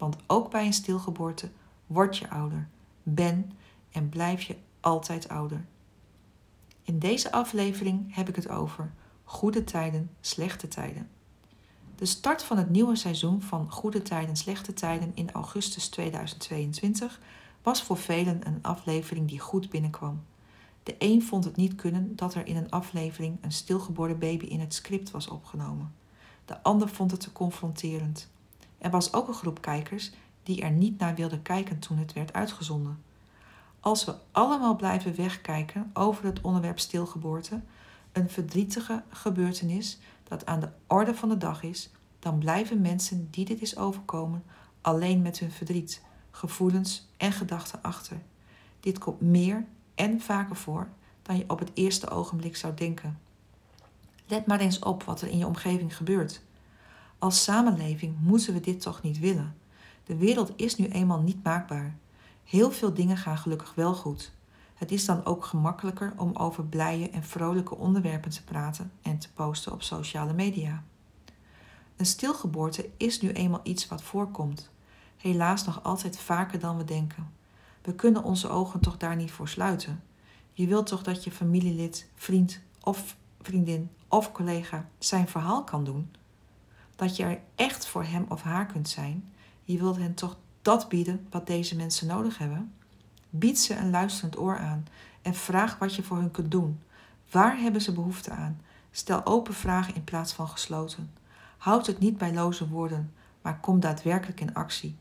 Want ook bij een stilgeboorte word je ouder, ben en blijf je altijd ouder. In deze aflevering heb ik het over goede tijden, slechte tijden. De start van het nieuwe seizoen van Goede Tijden, Slechte Tijden in augustus 2022 was voor velen een aflevering die goed binnenkwam. De een vond het niet kunnen dat er in een aflevering een stilgeboren baby in het script was opgenomen. De ander vond het te confronterend. Er was ook een groep kijkers die er niet naar wilden kijken toen het werd uitgezonden. Als we allemaal blijven wegkijken over het onderwerp stilgeboorte, een verdrietige gebeurtenis dat aan de orde van de dag is, dan blijven mensen die dit is overkomen alleen met hun verdriet, gevoelens en gedachten achter. Dit komt meer en vaker voor dan je op het eerste ogenblik zou denken. Let maar eens op wat er in je omgeving gebeurt. Als samenleving moeten we dit toch niet willen. De wereld is nu eenmaal niet maakbaar. Heel veel dingen gaan gelukkig wel goed. Het is dan ook gemakkelijker om over blije en vrolijke onderwerpen te praten en te posten op sociale media. Een stilgeboorte is nu eenmaal iets wat voorkomt. Helaas nog altijd vaker dan we denken. We kunnen onze ogen toch daar niet voor sluiten. Je wilt toch dat je familielid, vriend of vriendin of collega zijn verhaal kan doen? Dat je er echt voor hem of haar kunt zijn? Je wilt hen toch dat bieden wat deze mensen nodig hebben? Bied ze een luisterend oor aan en vraag wat je voor hun kunt doen. Waar hebben ze behoefte aan? Stel open vragen in plaats van gesloten. Houd het niet bij loze woorden, maar kom daadwerkelijk in actie.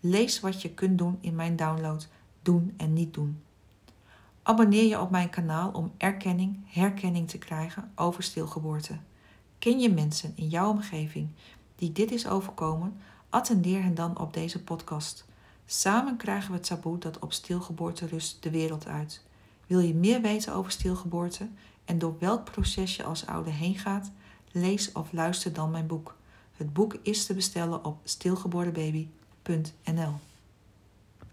Lees wat je kunt doen in mijn download Doen en niet doen. Abonneer je op mijn kanaal om erkenning, herkenning te krijgen over stilgeboorte. Ken je mensen in jouw omgeving die dit is overkomen? Attendeer hen dan op deze podcast. Samen krijgen we het taboe dat op stilgeboorte rust de wereld uit. Wil je meer weten over stilgeboorte en door welk proces je als ouder heen gaat? Lees of luister dan mijn boek. Het boek is te bestellen op stilgeboortebaby.nl.